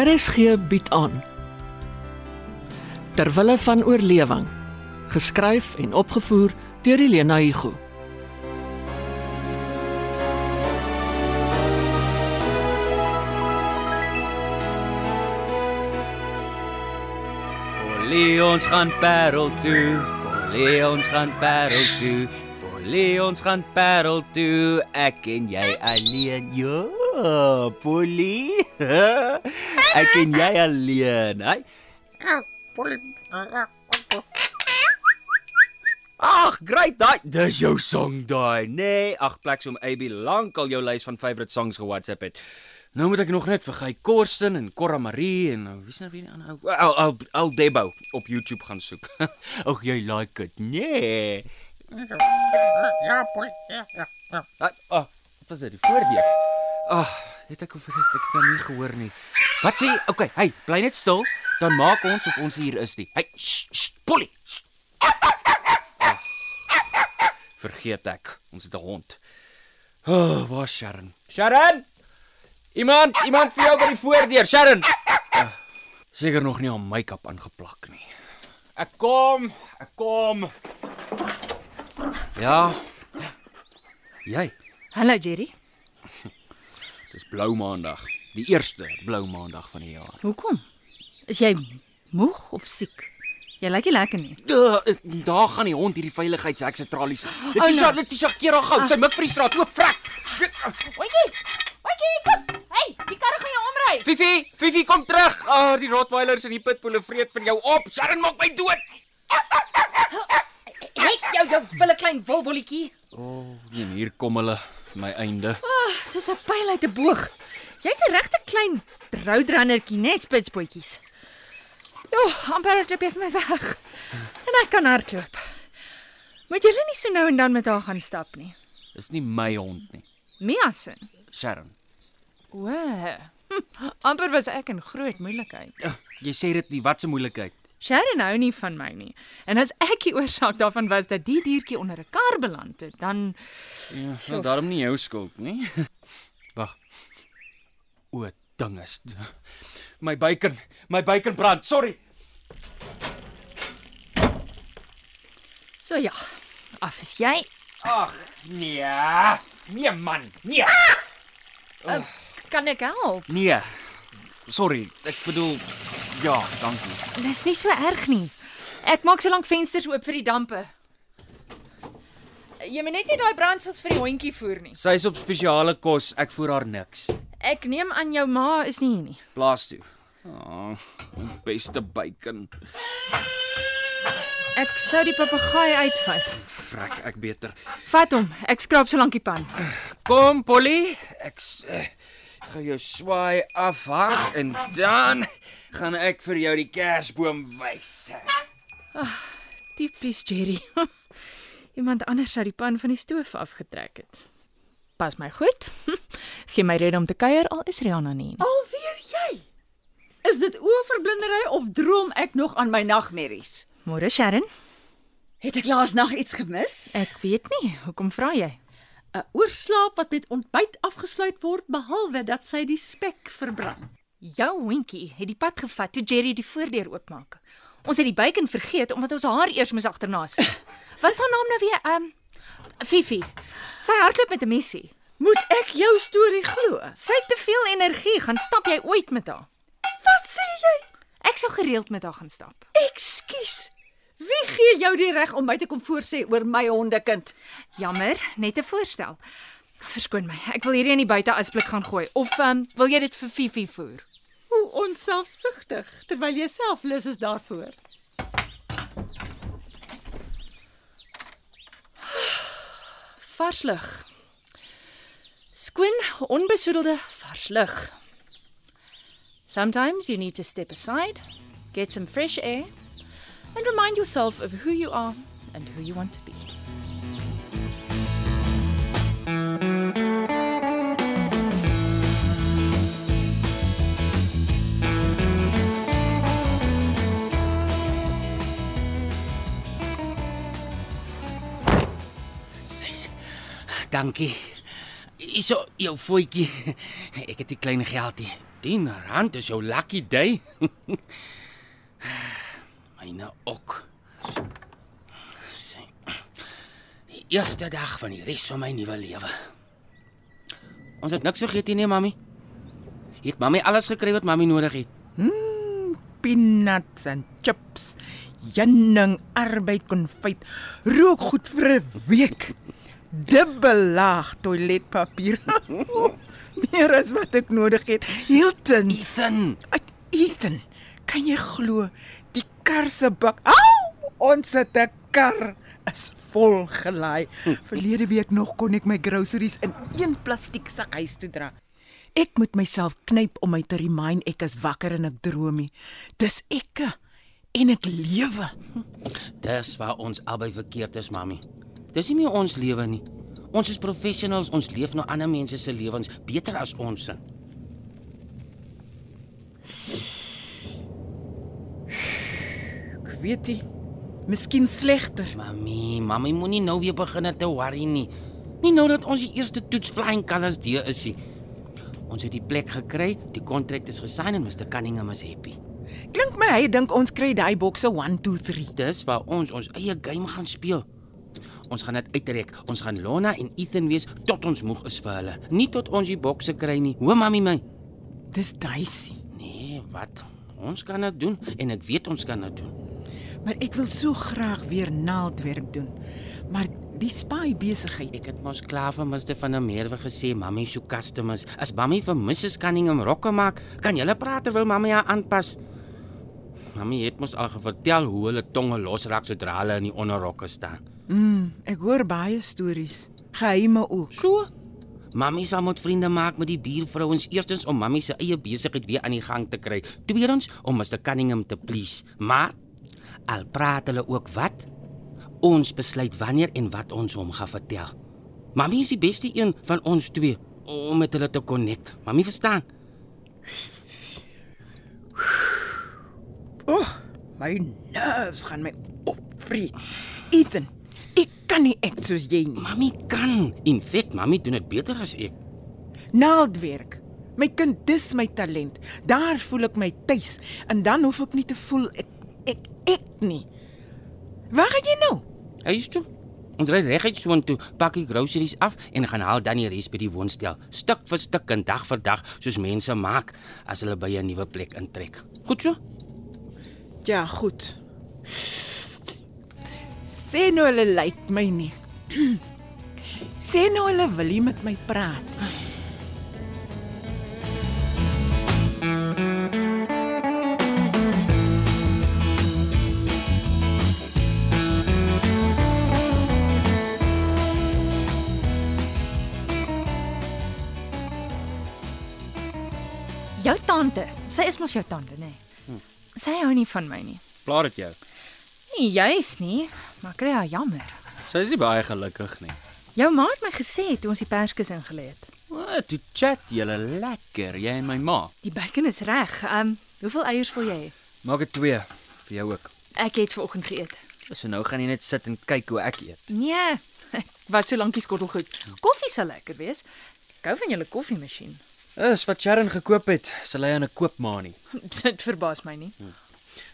RSG bied aan Terwille van oorlewing geskryf en opgevoer deur Elena Igu Polly ons gaan Parel toe. Polly ons gaan Parel toe. Polly ons gaan Parel toe. Ek en jy alleen. Ja, Polly. Ek en jy alleen. Hy. Ag, great daai. Dis jou song daai. Nee, ag plek so om AB lankal jou lys van favourite songs ge-WhatsApp het. Nou moet ek nog net vir Guy Korsten en Cora Marie en nou, wie is nou weer die ander ou? Al al al Debo op YouTube gaan soek. Ag jy like dit. Nee. Ja, pol. Ja, oh, wat is dit? Voordeur. Ag, oh, het ek of het ek nou nie gehoor nie. Wat sê jy? Okay, hey, bly net stil. Dan maak ons of ons hier is nie. Hey, Polly. sh. Ah, vergeet ek. Ons het 'n hond. Oh, waar is Sharon? Sharon! Iemand, iemand vir jou by die voordeur, Sharon. Ah, Seker nog nie al make-up aangeplak nie. Ek kom, ek kom. Ja. Jy, Hallo Jerry. Dis blou maandag. Die eerste blou maandag van die jaar. Hoekom? Is jy moeg of siek? Jy lyk nie lekker nie. Duh, daar gaan die hond hierdie veiligheidshek se tralies. Dit Oh, is nee. dit is Kera gou. Sy mik vir die straat. Oop, vrek. Oetjie. Oetjie, kom. Hey, die karre gaan jou omry. Fifi, Fifi kom terug. Ah, oh, die Rottweilers en die pitbulle vreet van jou op. Sharon maak my dood. Hey, jou jou wille klein wilbolletjie. O, oh, en hier kom hulle, my einde. Soos 'n pyl uit 'n boog. Jy's 'n regte klein roadrunnertjie, né, spitsbootjies. Jo, amper hardloop jy vir my weg. En ek kan hardloop. Moet jy nie so nou en dan met haar gaan stap nie. Dis nie my hond nie. Mia se. Sharon. O. Hm, amper was ek in groot moeilikheid. Ja, jy sê dit nie, wat 'n moeilikheid. Sharon hou nie van my nie. En as ek die oorsaak daarvan was dat die diertjie onder 'n kar beland het, dan Ja, nou daarom nie jou skuld nie. Wag. O, dinges. My bacon, my bacon brand. Sorry. so ja. Af is jy. Ag, nee. Nee man, nee. Kan ek help? Nee. Sorry, ek bedoel ja, dankie. Dis nie so erg nie. Ek maak so lank vensters oop vir die dampe. Jy moet net nie daai brandsels vir die hondjie voer nie. Sy is op spesiale kos, ek voer haar niks. Ek neem aan jou ma is nie hier nie. Plaas toe. Ah, oh, beste bacon. Ek sou die papegaai uitvat. Frek, ek beter. Vat hom. Ek skraap so lank die pan. Kom, Polly. Ek eh, gaan jou swaai afhak en dan gaan ek vir jou die kersboom wys. Tipies Jerry. Iemand anders sou die pan van die stoof afgetrek het. Pas my goed. Gee my rede om te kuier al is Rihanna nie. nie. Alweer jy. Is dit oorverblindery of droom ek nog aan my nagmerries? Môre Sharon. Het ek laas nag iets gemis? Ek weet nie, hoekom vra jy? 'n Oorslaap wat met ontbyt afgesluit word behalwe dat sy die spek verbrand. Jou hondjie het die pad gevat toe Jerry die voordeur oopmaak. Ons het die bacon vergeet omdat ons haar eers moes agterna sit. Wat haar naam nou weer? Ehm um, Fifi. Sy hardloop met 'n messie. Moet ek jou storie glo? Sy het te veel energie, gaan stap jy ooit met haar? Wat sê jy? Ek sou gereeld met haar gaan stap. Ekskuus. Wie gee jou die reg om my te kom voorsê oor my hondekind? Jammer, net 'n voorstel. Verskoon my. Ek wil hierdie in die buite asblik gaan gooi. Of um, wil jy dit vir Fifi voer? Hoe onselfsugtig terwyl jy self lus is daarvoor. Vars lug. Skoon, onbesoedelde vars lug. Sometimes you need to step aside, get some fresh air, and remind yourself of who you are and who you want to be. Dankie. Hierso jou voetjie. Ek het die klein geldjie. 10 rand is jou lucky day. Myne ook. Sien. Die eerste dag van die res van my nuwe lewe. Ons het niks vergeet nie, mami. Het mami alles gekry wat mami nodig het? Peanuts en chips, jenning, arbeid konfyt, rook goed vir 'n week. Dubbel laag toiletpapier. Meer as wat ek nodig het. Hilton. Ethan, Ethan. Kan jy glo die kar se bak? Au! Ons het 'n kar is vol gelaai. Verlede week nog kon ek my groceries in een plastiek sak huis toe dra. Ek moet myself knyp om my te remind ek is wakker en ek droom nie. Dis ek en ek lewe. dis waar ons albei verkeerd is, mami. Dis nie meer ons lewe nie. Ons is professionals, ons leef nou ander mense se lewens beter as ons se. Weet nie. Miskien slegter. Mami, mami moenie nou weer begin te worry nie. Nie nou dat ons die eerste toets flying colors deur is nie. Ons het die plek gekry, die kontrak is gesign en Mr Cunningham is happy. Klink my hy dink ons kry daai bokse 1 2 3. Dis waar ons ons eie game gaan speel. Ons gaan dit uittrek. Ons gaan Lona en Ethan wees tot ons moeg is vir hulle. Nie tot ons die bokse kry nie. Hoor mami my. Dis Daisy. Nee, wat? Ons kan dit doen en ek weet ons kan dit doen. Maar ek wil so graag weer naaldwerk doen. Maar die spy besigheid. Ek het mos klaar vir Mr van der Merwe gesê, mami so customers. As mami vir Mrs Cunningham rokke maak, kan julle praat terwyl mami haar aanpas. Mami het mos al vertel hoe hulle tonge losraak sodra hulle in die onderrokke staan. Mm, ek hoor baie stories. Geheime ook. So. Mami sal moet vriende maak met die buurvrouens eerstens om mami se eie besigheid weer aan die gang te kry. Tweedens om Mr Cunningham te please. Maar al praat hulle ook wat? Ons besluit wanneer en wat ons hom gaan vertel. Mami is die beste een van ons twee om met hulle te connect. Mami verstaan. O, oh, my nerves gaan my opvreet. Ethan, ek kan nie ek soos jy nie. Mami kan. In feite, mami doen dit beter as ek. Naaldwerk. My kind, dis my talent. Daar voel ek my tuis en dan hoef ek nie te voel ek ek ek nie. Waar gaan jy nou? Huis toe. Ons ry reguit soontoe, pak die groceries af en gaan haal dan die res by die woonstel, stuk vir stuk en dag vir dag, soos mense maak as hulle by 'n nuwe plek intrek. Goed so? Ja, goed. Sê nou hulle lyk my nie. Sê nou hulle wil nie met my praat nie. Sy is mos jou tante, nê? Nee. Sy hou nie van my nie. Plaar dit jou. Nie juis nie, maar ek kry haar jammer. Sy is nie baie gelukkig nie. Jou ma het my gesê toe ons die perskes ingelê het. Wat, toe chat julle lekker, jy en my ma. Die bacon is reg. Ehm, um, hoeveel eiers wil jy hê? Maak dit 2 vir jou ook. Ek het vanoggend geëet. So nou gaan jy net sit en kyk hoe ek eet. Nee, wat so lankie skottel goed. Koffie sal lekker wees. Ek hou van julle koffiemasjien. Dis wat Sharon gekoop het. Sy lê aan 'n koopmaa nie. Dit verbaas my nie.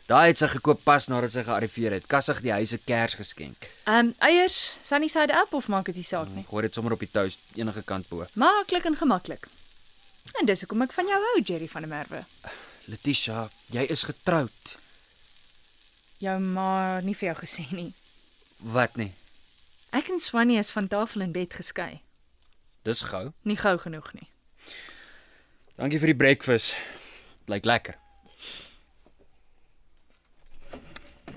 Daai het sy gekoop pas nadat sy gearriveer het. Kassig die huis 'n Kersgeskenk. Ehm, um, eiers, sunny side up of maak dit nie saak nie. Gooi dit sommer op die toast enige kant bo. Maklik en gemaklik. En dis hoekom ek van jou hou, Jerry van der Merwe. Letitia, jy is getroud. Jou ma nie vir jou gesê nie. Wat nie? Ek en Swannie is van tafel en bed geskei. Dis gou. Nie gou genoeg nie. Dankie vir die breakfast. Lyk lekker.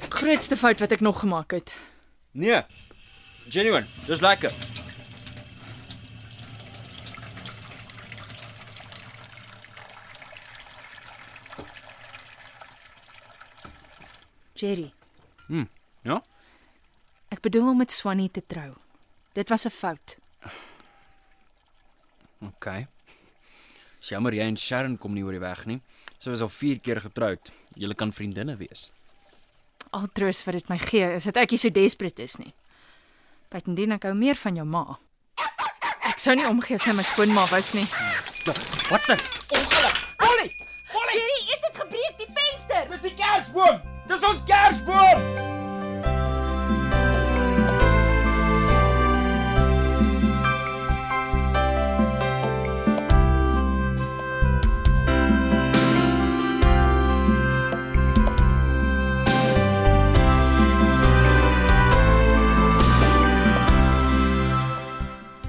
Grootste fout wat ek nog gemaak het. Nee. Genuine. Dis lekker. Jerry, Ja? ek bedoel om met Swannie te trou. Dit was 'n fout. OK. Dis jammer jy en Sharon kom nie oor die weg nie. Sy so was al 4 keer getroud. Julle kan vriendinne wees. Al troos wat dit my gee is dat ek nie so desperate is nie. Bytendien ek hou meer van jou ma. Ek sou nie omgee as sy my skoonma was nie. Wat 'n ongeluk. Ollie! Ollie! Hierdie iets het gebreek die venster. Dis die kersboom. Dis ons kersboom.